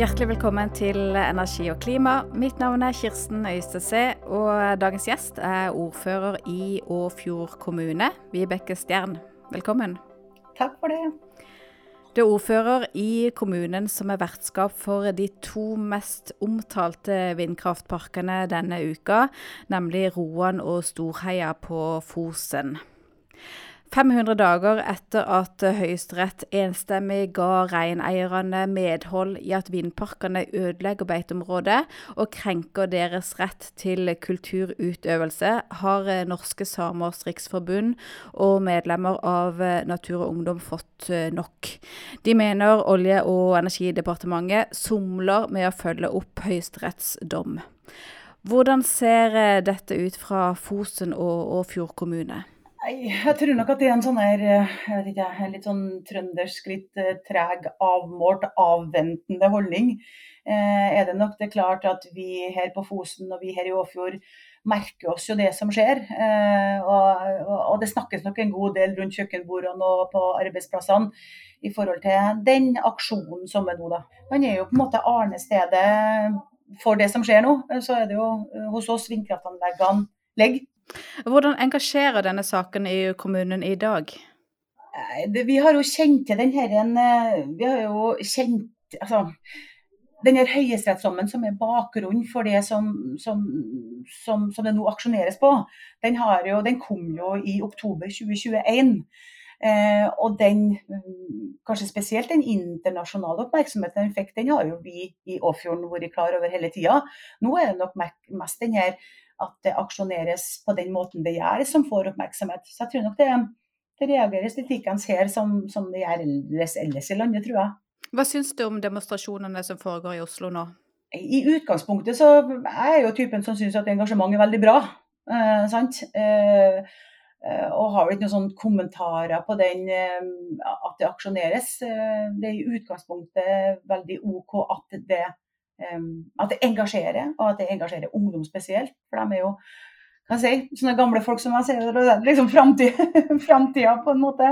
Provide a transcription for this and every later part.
Hjertelig velkommen til Energi og klima. Mitt navn er Kirsten Øystese, og dagens gjest er ordfører i Åfjord kommune, Vibeke Stjern. Velkommen. Takk for det. Du er ordfører i kommunen som er vertskap for de to mest omtalte vindkraftparkene denne uka, nemlig Roan og Storheia på Fosen. 500 dager etter at Høyesterett enstemmig ga reineierne medhold i at vindparkene ødelegger beiteområdet og krenker deres rett til kulturutøvelse, har Norske Samers Riksforbund og medlemmer av Natur og Ungdom fått nok. De mener Olje- og energidepartementet somler med å følge opp Høyesteretts dom. Hvordan ser dette ut fra Fosen og Fjord kommune? Jeg tror nok at det er en sånn her, jeg vet ikke, litt sånn trøndersk, litt treg, avmålt, avventende holdning. Eh, er det nok det klart at vi her på Fosen og vi her i Åfjord merker oss jo det som skjer. Eh, og, og, det snakkes nok en god del rundt kjøkkenbordene og på arbeidsplassene i forhold til den aksjonen som er nå, da. Man er jo på en måte arnestedet for det som skjer nå. Så er det jo hos oss vindkraftanleggene ligger. Hvordan engasjerer denne saken i kommunen i dag? Vi har jo kjent til den her, Vi har jo kjent altså, denne høyesterettsdommen som er bakgrunnen for det som, som, som, som, det nå aksjoneres på, den, jo, den kom jo i oktober 2021. Eh, og den, kanskje spesielt den internasjonale oppmerksomheten den fikk, den har jo vi i Åfjorden vært klar over hele tida. Nå er det nok mest den her at det aksjoneres på den måten det gjør, som får oppmerksomhet. Så jeg tror nok det, det reageres litt likeens her som, som det gjør ellers, ellers i landet, tror jeg. Hva syns du om demonstrasjonene som foregår i Oslo nå? I utgangspunktet så er jeg jo typen som syns at engasjement er veldig bra. Eh, sant? Eh, eh og har vel ikke noen sånne kommentarer på den eh, at det aksjoneres. Eh, det er i utgangspunktet veldig OK at det at det engasjerer, og at det engasjerer ungdom spesielt. For de er jo kan jeg si, sånne gamle folk som jeg ser, liksom framtida på en måte.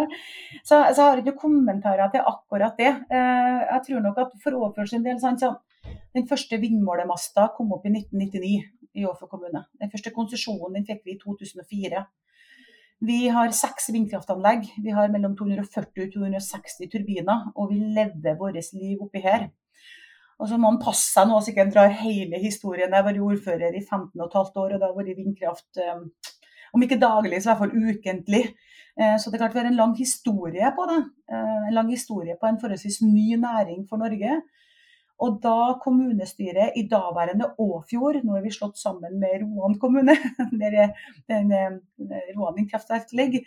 Så, så har jeg ikke kommentarer til akkurat det. Eh, jeg tror nok at for Åfjord sin del, så den første vindmålemasta kom opp i 1999 i Åfjord kommune. Den første konsesjonen fikk vi i 2004. Vi har seks vindkraftanlegg. Vi har mellom 240 og 260 turbiner, og vi lever vårt liv oppi her. Og så må man passe seg nå så ikke en drar hele historien. Jeg vært ordfører i 15 15,5 år, og det har vært vindkraft eh, om ikke daglig, så i hvert fall ukentlig. Eh, så det er klart vi har en lang historie på det. Eh, en lang historie på en forholdsvis ny næring for Norge. Og da kommunestyret i daværende Åfjord, nå er vi slått sammen med Roan kommune, der den, Roan vindkraftverk ligger,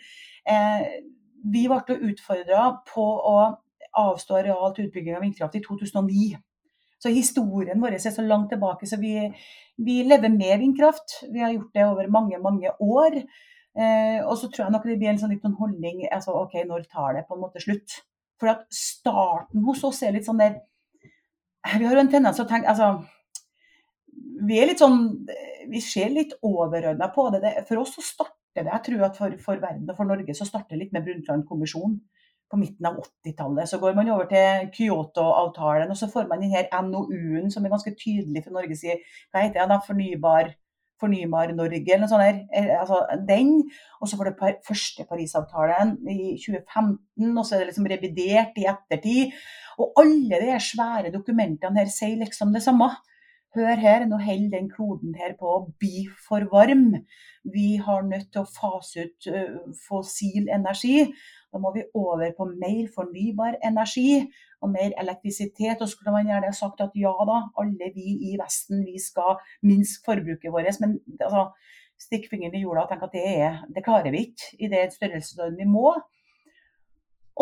vi ble utfordra på å avstå areal til utbygging av vindkraft i 2009. Så historien vår er så langt tilbake. Så vi, vi lever med vindkraft. Vi har gjort det over mange, mange år. Eh, og så tror jeg nok det blir en sånn liten holdning altså OK, når tar det på en måte slutt? For at starten hos oss er litt sånn der Vi har jo en tendens til å tenke altså, Vi er litt sånn Vi ser litt overordna på det. det. For oss så starter det Jeg tror at for, for verden og for Norge så starter det litt med Brundtland-kommisjonen på midten av 80-tallet. Så går man over til Kyoto-avtalen, og så får man denne NOU-en som er ganske tydelig fra Norges side. Hva heter den? Fornybar, Fornybar Norge, eller noe sånt. Der. Eh, altså, den. Og så får du første Parisavtalen i 2015, og så er det liksom revidert i ettertid. Og alle de svære dokumentene her sier liksom det samme. Hør her, nå holder den kloden her på å bli for varm. Vi har nødt til å fase ut uh, fossil energi. Da må vi over på mer fornybar energi og mer elektrisitet. Og så kunne man gjerne sagt at ja da, alle vi i Vesten vi skal minske forbruket vårt. Men altså, stikk fingeren i jorda og tenk at det, er, det klarer vi ikke i det størrelsesorden vi må.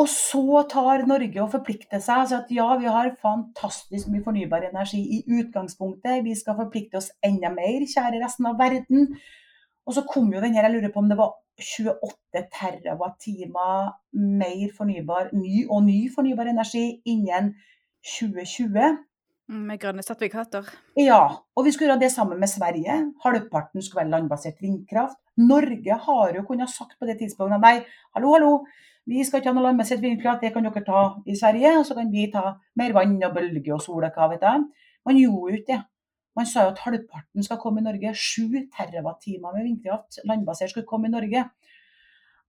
Og så tar Norge og forplikter seg. Altså at ja, vi har fantastisk mye fornybar energi i utgangspunktet. Vi skal forplikte oss enda mer, kjære resten av verden. Og så kom jo den her, jeg lurer på om det var 28 TWh mer fornybar, ny og ny fornybar energi innen 2020. Mm, med grønne sertifikater? Ja, og vi skulle gjøre det sammen med Sverige. Halvparten skulle være landbasert vindkraft. Norge har jo kunnet sagt på det tidspunktet nei, hallo, hallo, Vi skal ikke ha noe landbasert vindkraft, det kan dere ta i Sverige. Og så kan vi ta mer vann og bølge og sol og hva vet jeg. Man gjorde jo ikke det. Man sa jo at halvparten skal komme i Norge. Sju TWh med vindkraft landbasert skulle komme i Norge.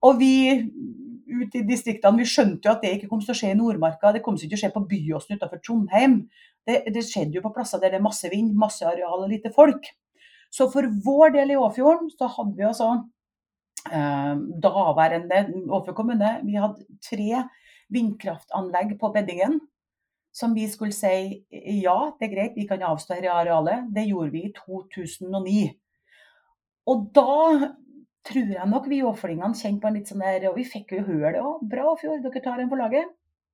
Og vi ute i distriktene vi skjønte jo at det ikke kom til å skje i Nordmarka. Det kom ikke til å skje på Byåsen utenfor Trondheim. Det, det, skjedde jo på plasser der det er masse vind, masse areal og lite folk. Så for vår del i Åfjorden så hadde vi altså daværende Åfjord kommune Vi hadde tre vindkraftanlegg på beddingen som vi skulle si ja, det er greit, vi kan avstå dette arealet. Det gjorde vi i 2009. Og da tror jeg nok vi åflingene kjente på en litt sånn der Og vi fikk jo høre det òg. Bra, Åfjord, dere tar en på laget.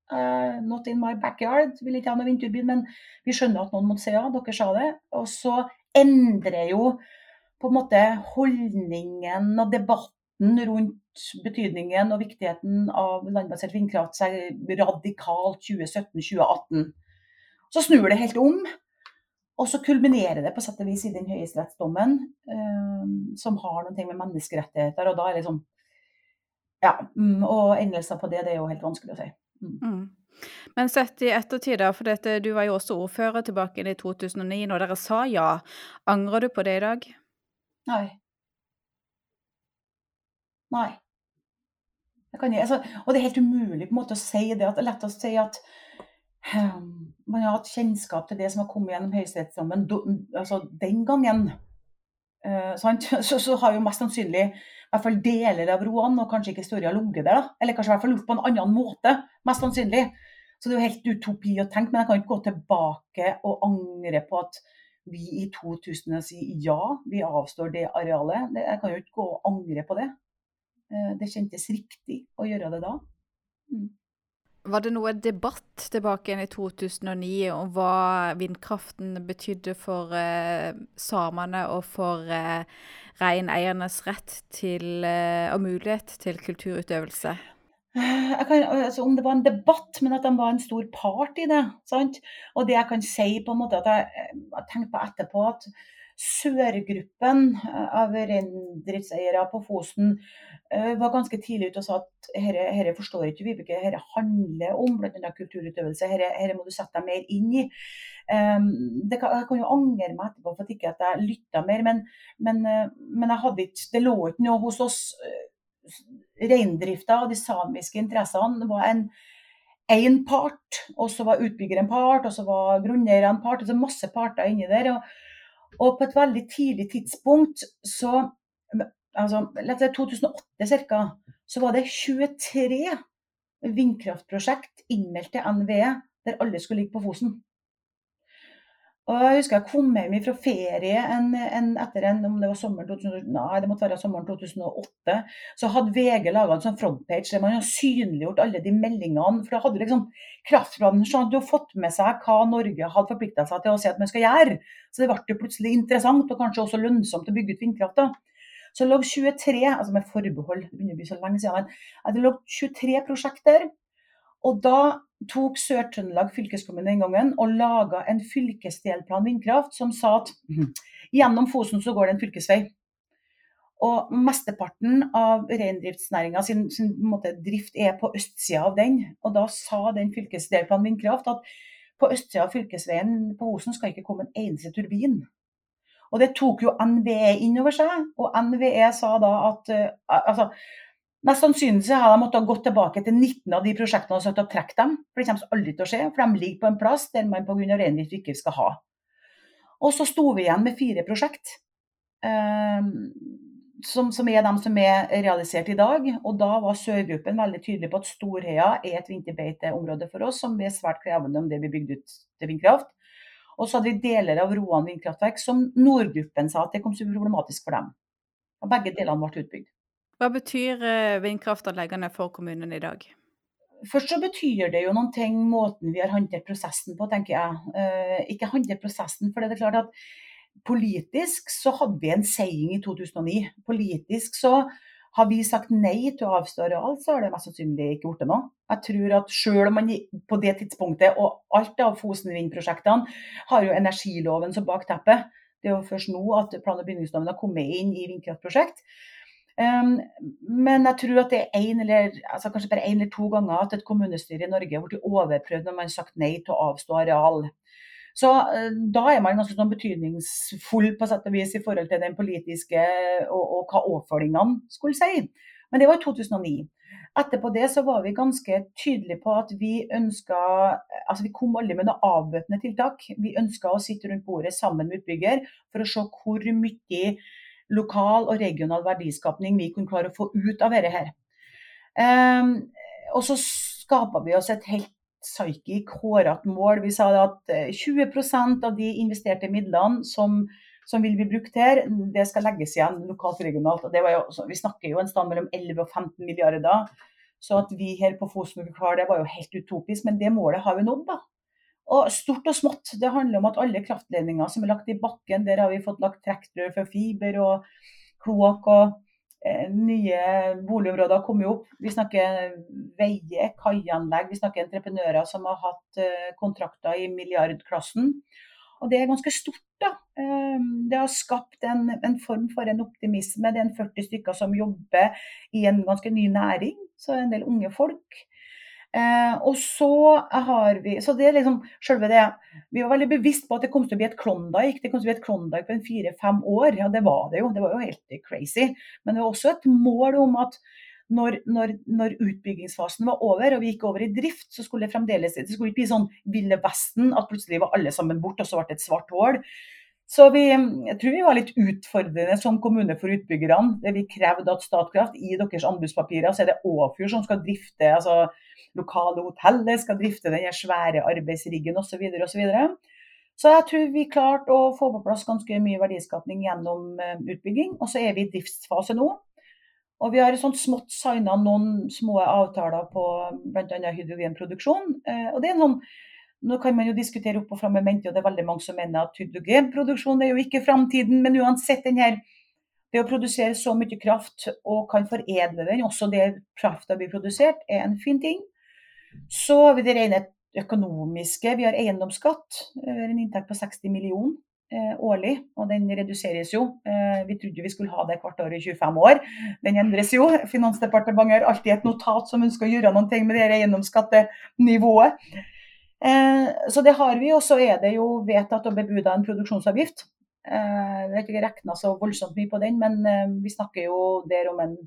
Uh, not in my backyard. Vil ikke ha noen vindturbin, men vi skjønner at noen måtte si ja. Dere sa det. Og så endrer jo på en måte holdningen og debatten rundt betydningen og viktigheten av landbasert vindkraft seg radikalt 2017-2018. Så snur det helt om. Og så kulminerer det på sett og vis i den høyesterettsdommen, eh, som har noe med menneskerettigheter. Og da er liksom Ja. Mm, og endelser på det, det er jo helt vanskelig å si. Mm. Mm. Men sett i ettertid, da, for dette, du var jo også ordfører tilbake i 2009, når dere sa ja. Angrer du på det i dag? Nei. Nei. Kan, altså, og det er helt umulig på en måte å si det. at lett å si at um, man har hatt kjennskap til det som har kommet gjennom høyesterettsdommen altså, den gangen. Uh, så, så, har jo mest sannsynlig i hvert fall deler av Roan, og kanskje ikke historien ligget der. Eller kanskje i hvert fall gjort på en annen måte, mest sannsynlig. Så det er jo helt utopi å tenke, men jeg kan ikke gå tilbake og angre på at vi i 2000 sier ja, vi avstår det arealet. Jeg kan jo ikke gå og angre på det. Eh, det kjentes riktig å gjøre det da. Mm. Var det noe debatt tilbake igjen i 2009 om hva vindkraften betydde for eh, samene og for eh, reineiernes rett til, eh, og mulighet til kulturutøvelse? kan, altså om det var en debatt, men at de var en stor part i det. Sant? Og det jeg kan si på en måte at jeg, jeg tenkte på etterpå, at sørgruppen eh, av reindriftseiere på Fosen uh, var ganske tidlig ute og sa at dette forstår ikke Vibeke, dette handler om bl.a. kulturutøvelse, dette må du sette deg mer inn i. Um, det jeg kan jo angre meg etterpå for at ikke at jeg lytta mer, men, men, uh, men ikke, det lå ikke noe hos oss. Reindrifta og de samiske interessene var en én part, og så var utbygger en part, og så var grunneier en part. Altså masse parter inni der. Og, og, på et veldig tidlig tidspunkt, så altså, oss 2008 ca., så var det 23 vindkraftprosjekt innmeldt til NVE der alle skulle ligge på Fosen. Og jeg husker jeg kom hjem fra ferie en, en, etter en, om det var sommeren 2000, nei, det måtte være sommeren 2008. Så hadde VG laga en sånn frontpage der man har synliggjort alle de meldingene. For da hadde du liksom kraftplanen sånn du har fått med seg hva Norge hadde forplikta seg til å si at man skal gjøre. Så det ble plutselig interessant og kanskje også lønnsomt å bygge ut vindkraft. Så det lå 23, altså med forbehold, det begynner å bli så lenge siden, men det lå 23 prosjekter og da tok Sør-Trøndelag fylkeskommune den gangen og laga en fylkesdelplan vindkraft som sa at gjennom Fosen så går det en fylkesvei. Og mesteparten av reindriftsnæringa sin, sin måte, drift er på østsida av den. Og da sa den fylkesdelplan vindkraft at på østsida av fylkesveien på Fosen skal ikke komme en eneste turbin. Og det tok jo NVE inn over seg, og NVE sa da at uh, altså, Mest sannsynlig har de måttet gå tilbake til 19 av de prosjektene og sagt å trekke dem. For det kommer aldri til å skje, for de ligger på en plass der man pga. reindrift ikke skal ha. Og så sto vi igjen med fire prosjekt, eh, som, som, er de som er realisert i dag. Og da var Sørgruppen veldig tydelig på at Storheia er et vinterbeiteområde for oss, som er svært krevende om det blir bygd ut til vindkraft. Og så hadde vi deler av Roan vindkraftverk som Nordgruppen sa at det kom så problematisk for dem. Og begge delene ble utbygd. Hva betyr eh, vindkraftanleggene for kommunen i dag? Først så betyr det jo noen ting måten vi har håndtert prosessen på, tenker jeg. Eh, ikke håndtert prosessen, for det er klart at politisk så hadde vi en seiing i 2009. Politisk så har vi sagt nei til å avstå areal, så har det mest sannsynlig ikke gjort det noe. Jeg tror at selv om man på det tidspunktet, og alt av Fosen-vindprosjektene har jo energiloven som bakteppe, det er jo først nå at plan- og bygningsloven har kommet inn i vindkraftprosjekt. Men jeg tror at det er en eller, altså kanskje bare én eller to ganger at et kommunestyre i Norge har blitt overprøvd når man har sagt nei til å avstå areal. Så uh, da er man ganske sånn betydningsfull på sett og vis i forhold til den politiske og, og hva overføringene skulle si. Men det var i 2009. Etterpå det så var vi ganske tydelige på at vi ønska altså Vi kom aldri med noe avbøtende tiltak. Vi ønska å sitte rundt bordet sammen med utbygger for å se hvor mye lokal og regional verdiskapning vi kunne klare å få ut av dette her. Um, og så skapa vi oss et helt psykisk hårete mål. Vi sa at 20 eh, av de investerte midlene som, som vil bli brukt her, det skal legges igjen lokalt og regionalt. Og jo, vi snakker jo en stand mellom 11 og 15 milliarder. Så at vi her på Fosen har det, var jo helt utopisk. Men det målet har vi nådd, da. Og stort og smått. Det handler om at alle kraftledninger som er lagt i bakken, der har vi fått lagt trekkrør for fiber og kloakk. og eh, Nye boligområder har kommet opp. Vi snakker veier, kaianlegg, vi snakker entreprenører som har hatt eh, kontrakter i milliardklassen. Og det er ganske stort, da. Eh, det har skapt en, en, form for en optimisme. Det er en 40 stykker som jobber i en ganske ny næring, så en del unge folk. Eh, og så har vi Så det er liksom selve det Vi var veldig bevisst på at det kom til å bli et Klondyke. Det kom til å bli et Klondyke på fire-fem år. Ja, det var det jo. Det var jo helt crazy. Men det var også et mål om at når, når, når, utbyggingsfasen var over og vi gikk over i drift, så skulle det fremdeles det skulle ikke bli sånn Ville Vesten at plutselig var alle sammen borte og så ble det et svart hull. Så vi, jeg tror vi var litt utfordrende som kommune for utbyggerne. Vi krevde at Statkraft i deres anbudspapirer, så er det Åfjord som skal drifte altså lokale hotellet, skal drifte den svære arbeidsriggen osv. osv. Så, så jeg tror vi klarte å få på plass ganske mye verdiskapning gjennom eh, utbygging. Og så er vi i driftsfase nå. Og vi har sånn smått signa noen små avtaler på bl.a. hydrogenproduksjon. Eh, og det er en sånn nå kan man jo diskutere opp og fram med mente, og det er veldig mange som mener at hydrogenproduksjon er jo ikke framtiden. Men uansett, den her, det å produsere så mye kraft og kan foredle den, også det krafta blir produsert, er en fin ting. Så har vi det rene økonomiske. Vi har eiendomsskatt. Har en inntekt på 60 millioner eh, årlig, og den reduseres jo. Eh, vi trodde vi skulle ha det hvert år i 25 år. Den endres jo. Finansdepartementet har alltid et notat som ønsker å gjøre noe med det eiendomsskattenivået. Eh, så det har vi, og så er det jo vedtatt og bebuda en produksjonsavgift. Jeg har ikke regna så voldsomt mye på den, men vi snakker jo der om en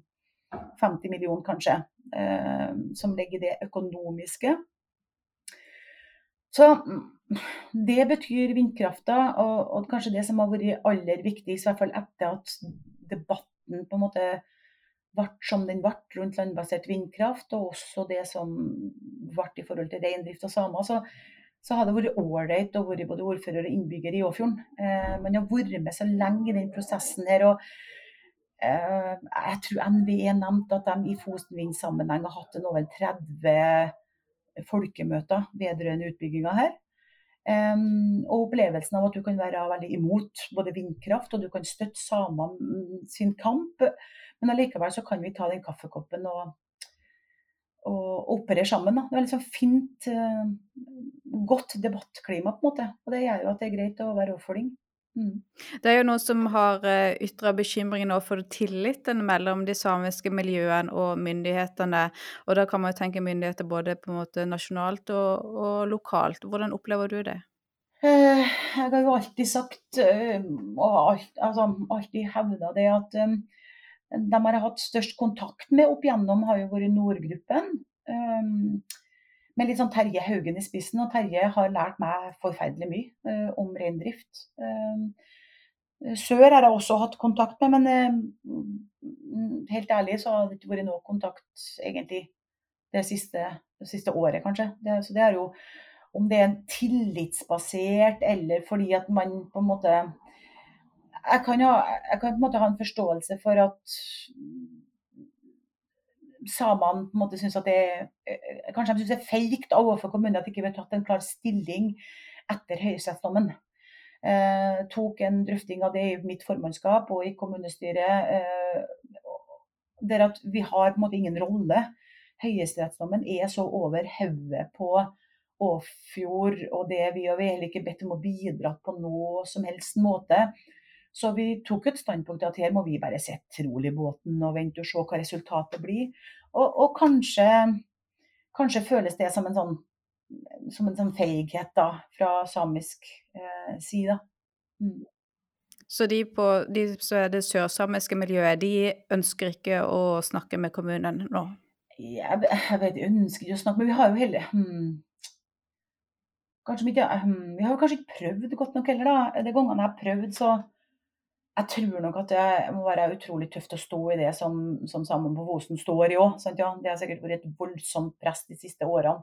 50 millioner kanskje, eh, som ligger i det økonomiske. Så mm, det betyr vindkrafta, og, og, kanskje det som har vært aller viktigst, i hvert fall etter at debatten på en måte ble som den ble rundt landbasert vindkraft, og også det som ble i forhold til reindrift og samer, så, så har det vært ålreit å være både ordfører og innbygger i Åfjorden. Eh, man har vært med så lenge i den prosessen her. og Eh, jeg tror NVE nevnte at de i Fosenvind-sammenheng har hatt en over 30 folkemøter vedrørende utbygginga her. og opplevelsen av at du kan være veldig imot både vindkraft og du kan støtte samene sin kamp. Men allikevel så kan vi ta den kaffekoppen og, og operere sammen. Da. Det er litt sånn fint, eh, godt debattklima, på en måte. Og det gjør jo at det er greit å være overfolding. Mm. Det er jo noen som har uh, ytra bekymring nå for tilliten mellom de samiske miljøene og myndighetene. Og da kan man jo tenke myndigheter både på en måte nasjonalt og, og lokalt. Hvordan opplever du det? Uh, jeg har jo alltid sagt, og alt, altså, alltid hevda det, at de har hatt størst kontakt med opp igjennom, har jo vært Nordgruppen. Um, med litt sånn Terje Haugen i spissen. Og Terje har lært meg forferdelig mye uh, om reindrift. Um, Sør har jeg også hatt kontakt med, men uh, helt ærlig så har det ikke vært noe kontakt egentlig det siste, det siste året, kanskje. Det, så det er jo om det er en tillitsbasert eller fordi at man på en måte jeg kan, ha, jeg kan på en måte ha en forståelse for at samene på en måte syns at det er eh, Kanskje de syns det er feigt overfor kommunen at ikke har tatt en klar stilling etter høyesterettsdommen. Eh, tok en drøfting av det i mitt formannskap og i kommunestyret. Eh, der at vi har på en måte ingen rolle. Høyesterettsdommen er så over hodet på Åfjord, og det vi har heller ikke bedt om å bidra på noe som helst måte. Så vi tok et standpunkt at her må vi bare sitte rolig båten og vente og se hva resultatet blir. Og, og kanskje, kanskje, føles det som en sånn, som en sånn feighet da, fra samisk eh, side. Mm. Så de, på, de så er det sørsamiske miljøet, de ønsker ikke å snakke med kommunen nå? Jeg, jeg vet, jeg ønsker ikke å snakke, men vi har jo heller hmm. Kanskje vi, ikke, hmm, vi har kanskje ikke prøvd godt nok heller, da. De gangene jeg har prøvd, så jeg tror nok at det må være utrolig tøft å stå i det som, som Sammen på Vosen står i òg. Ja, det har sikkert vært et voldsomt press de siste årene.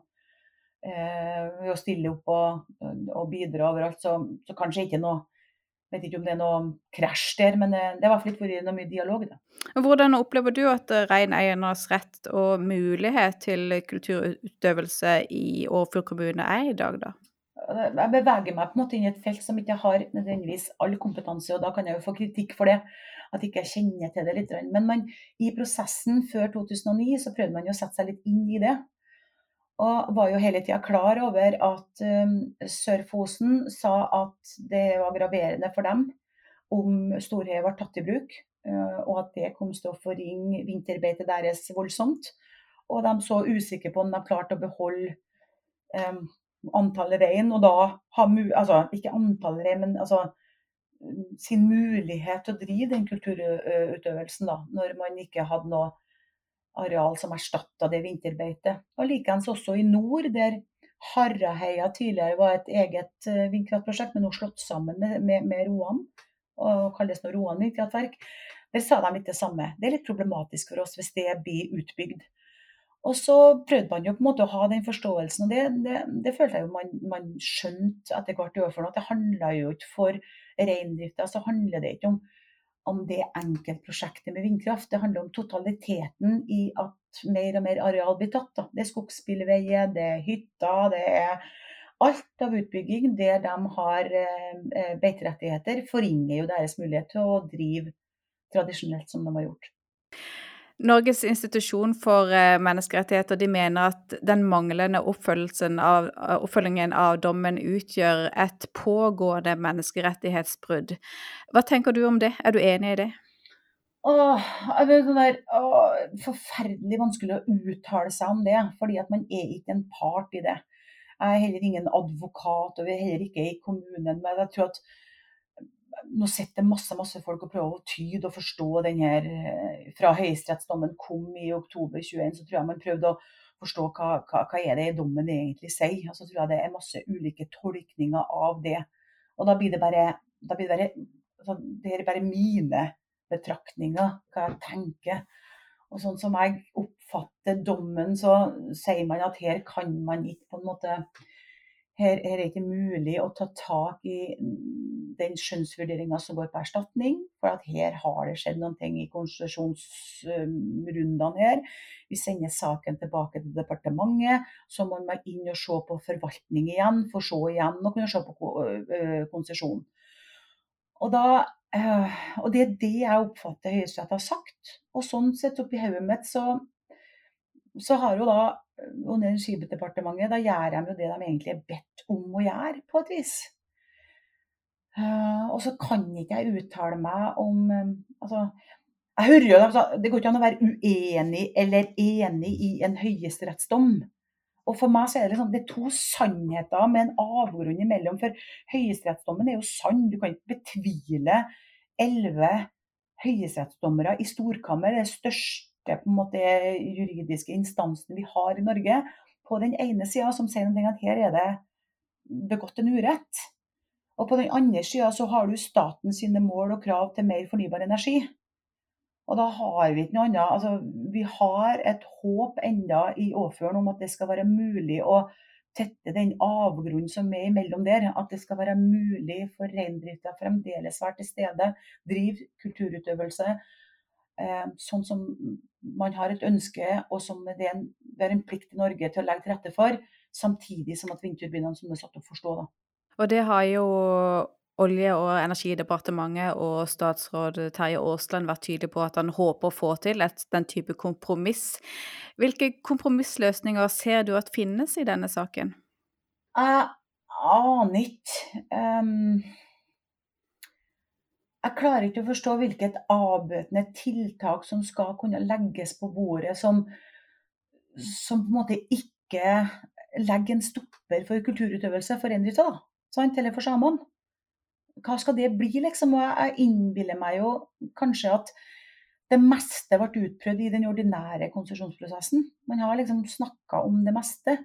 Eh, ved å stille opp og, og bidra overalt. Så, så, kanskje ikke noe vet ikke om det er noe krasj der, men eh, det har i hvert fall ikke vært mye dialog. Da. Hvordan opplever du at reineiernes rett og mulighet til kulturutøvelse i Årfjord kommune er i dag, da? Jeg beveger meg på en måte inn i et felt som ikke har nødvendigvis all kompetanse, og da kan jeg jo få kritikk for det. At ikke jeg kjenner til det litt. Men man, i prosessen før 2009 så prøvde man jo å sette seg litt inn i det. Og var jo hele tida klar over at um, Sør-Fosen sa at det var graverende for dem om Storheia ble tatt i bruk, uh, og at det kom til å forringe vinterbeitet deres voldsomt. Og de så usikre på om de klarte å beholde um, antall rein, og da ha altså, ikke antall rein, men altså, sin mulighet til å drive den kulturutøvelsen, da, når man ikke hadde noe areal som erstatta det vinterbeitet. Og Likeens også i nord, der Harraheia tidligere var et eget eh, vindkraftprosjekt, men nå slått sammen med, med, med Roan, og kalles nå Roan vindkraftverk. Der sa de litt det samme. Det er litt problematisk for oss hvis det blir utbygd. Og så prøvde man jo på en måte å ha den forståelsen, og det, det, det følte jeg jo man, man skjønte etter hvert i overfor at det handla jo ikke for reindrifta, så handler det ikke om, om det enkeltprosjektet med vindkraft. Det handler om totaliteten i at mer og mer areal blir tatt. Da. Det er skogsbilveier, det er hytter, det er alt av utbygging der de har eh, beiterettigheter, forringer jo deres mulighet til å drive tradisjonelt som de har gjort. Norges institusjon for eh, menneskerettigheter de mener at den manglende av, oppfølgingen av dommen utgjør et pågående menneskerettighetsbrudd. Hva tenker du om det? Er du enig i det? Åh, det er sånn der, åh, forferdelig vanskelig å uttale seg om det, fordi at man er ikke en part i det. Jeg er heller ingen advokat, og vi er heller ikke i kommunen. Men jeg tror at nå sitter masse masse folk og prøver å tyde og forstå den her eh, Fra høyesterettsdommen kom i oktober 21, så tror jeg man prøvde å forstå hva, hva, hva er det dommen egentlig sier. Og så tror jeg det er masse ulike tolkninger av det. Og da blir det bare, blir det, bare altså, det er bare mine betraktninger, hva jeg tenker. Og sånn som jeg oppfatter dommen, så sier man at her kan man ikke på en måte her, her er det ikke mulig å ta tak i den skjønnsvurderinga som går på erstatning. For at her har det skjedd noen ting i konsesjonsrundene her. Vi sender saken tilbake til departementet. Så må man inn og se på forvaltning igjen, for så igjen å kunne se på konsesjon. Og, da, og det er det jeg oppfatter Høyesterett har sagt. Og sånn sett oppi hodet mitt så, så har jo da og Energidepartementet, da gjør de jo det de egentlig er bedt om å gjøre, på et vis. Uh, og så kan ikke jeg uttale meg om um, altså, jeg hører jo altså, Det går ikke an å være uenig eller enig i en høyesterettsdom. Og for meg så er det, liksom, det er to sannheter med en avgrunn imellom. For høyesterettsdommen er jo sann. Du kan ikke betvile elleve høyesterettsdommere i storkammer, det største måte, juridiske instansen vi har i Norge, på den ene sida som sier at her er det begått en urett. Og på den andre sida så har du staten sine mål og krav til mer fornybar energi. Og da har vi ikke noe annet. Altså, vi har et håp enda i Åfjorden om at det skal være mulig å tette den avgrunnen som er imellom der. At det skal være mulig for reindrifta fremdeles være til stede, drive kulturutøvelse Eh, sånn som man har et ønske, og som det er, en, det er en plikt i Norge til å legge til rette for, samtidig som at vindturbinene som er satt opp, forstå. Da. Og det har jo Olje- og energidepartementet og statsråd Terje Aasland vært tydelig på at han håper å få til et, den type kompromiss. Hvilke kompromissløsninger ser du at finnes i denne saken? Jeg aner ikke. Um, jeg klarer ikke å forstå hvilket avbøtende tiltak som skal kunne legges på bordet, som, som på en måte ikke legger en stopper for kulturutøvelse for reindrifta, eller for samene. Hva skal det bli, liksom? Og jeg innbiller meg jo kanskje at det meste ble utprøvd i den ordinære konsesjonsprosessen. Man har liksom snakka om det meste.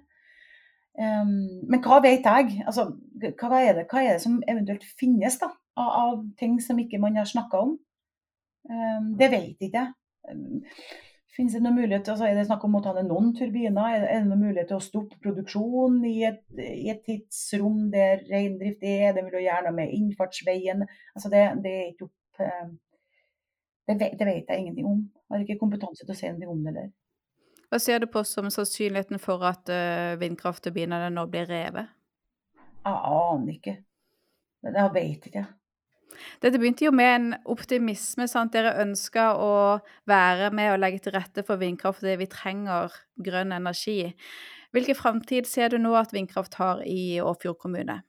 Um, men hva vet jeg? Altså, hva, er det, hva, er det, som eventuelt finnes da, av, av ting som ikke man har snakka om? Um, det vet ikke jeg. Um, Finnes det noen mulighet, altså Er det snakk om å ta ned noen turbiner? Er det noen mulighet til å stoppe produksjon i et, i et tidsrom der reindrift er? Det vil jo gjøre noe med innfartsveien. Altså det, det, er ikke opp, eh, det, vet, det vet jeg ingenting om. Jeg har ikke kompetanse til å si noe om det heller. Hva ser du på som sannsynligheten for at uh, vindkraftturbinene nå blir revet? Jeg aner ikke. Det vet ikke. Dette begynte jo med en optimisme. sant? Dere ønska å være med og legge til rette for vindkraft. Vi trenger grønn energi. Hvilken framtid ser du nå at vindkraft har i Åfjord kommune?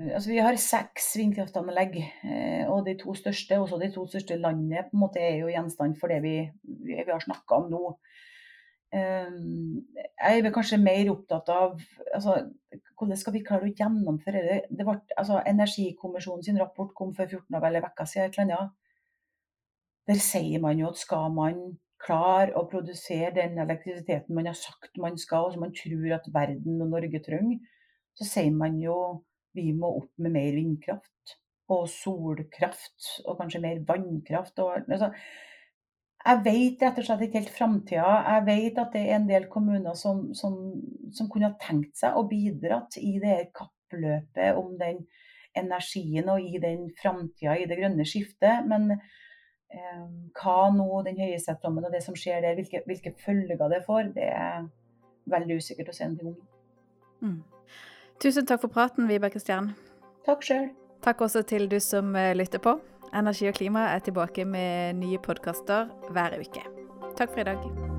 Altså, vi har seks vindkraftanlegg, eh, og de to største, også de to største landet, på en måte er jo gjenstand for det vi, vi har snakka om nå. Ehm, jeg er kanskje mer opptatt av altså, hvordan skal vi klare å gjennomføre det. det ble, altså, Energikommisjonen sin rapport kom for 14 av eller uker siden. Et eller annet. Der sier man jo at skal man klare å produsere den elektrisiteten man har sagt man skal, og som man tror at verden og Norge trenger, så sier man jo vi må opp med mer vindkraft og solkraft og kanskje mer vannkraft. Og, altså, jeg vet rett og slett ikke helt framtida. Jeg vet at det er en del kommuner som, som, som kunne ha tenkt seg å bidra i det kappløpet om den energien og i den framtida i det grønne skiftet. Men eh, hva nå den høyesterettsdommen og det som skjer der, hvilke, hvilke, følger det får, det er veldig usikkert å si noe om. Mm. Tusen takk for praten, Vibeke Stjern. Takk sjøl. Takk også til du som eh, lytter på. Energi og klima er tilbake med nye podkaster hver uke. Takk for i dag.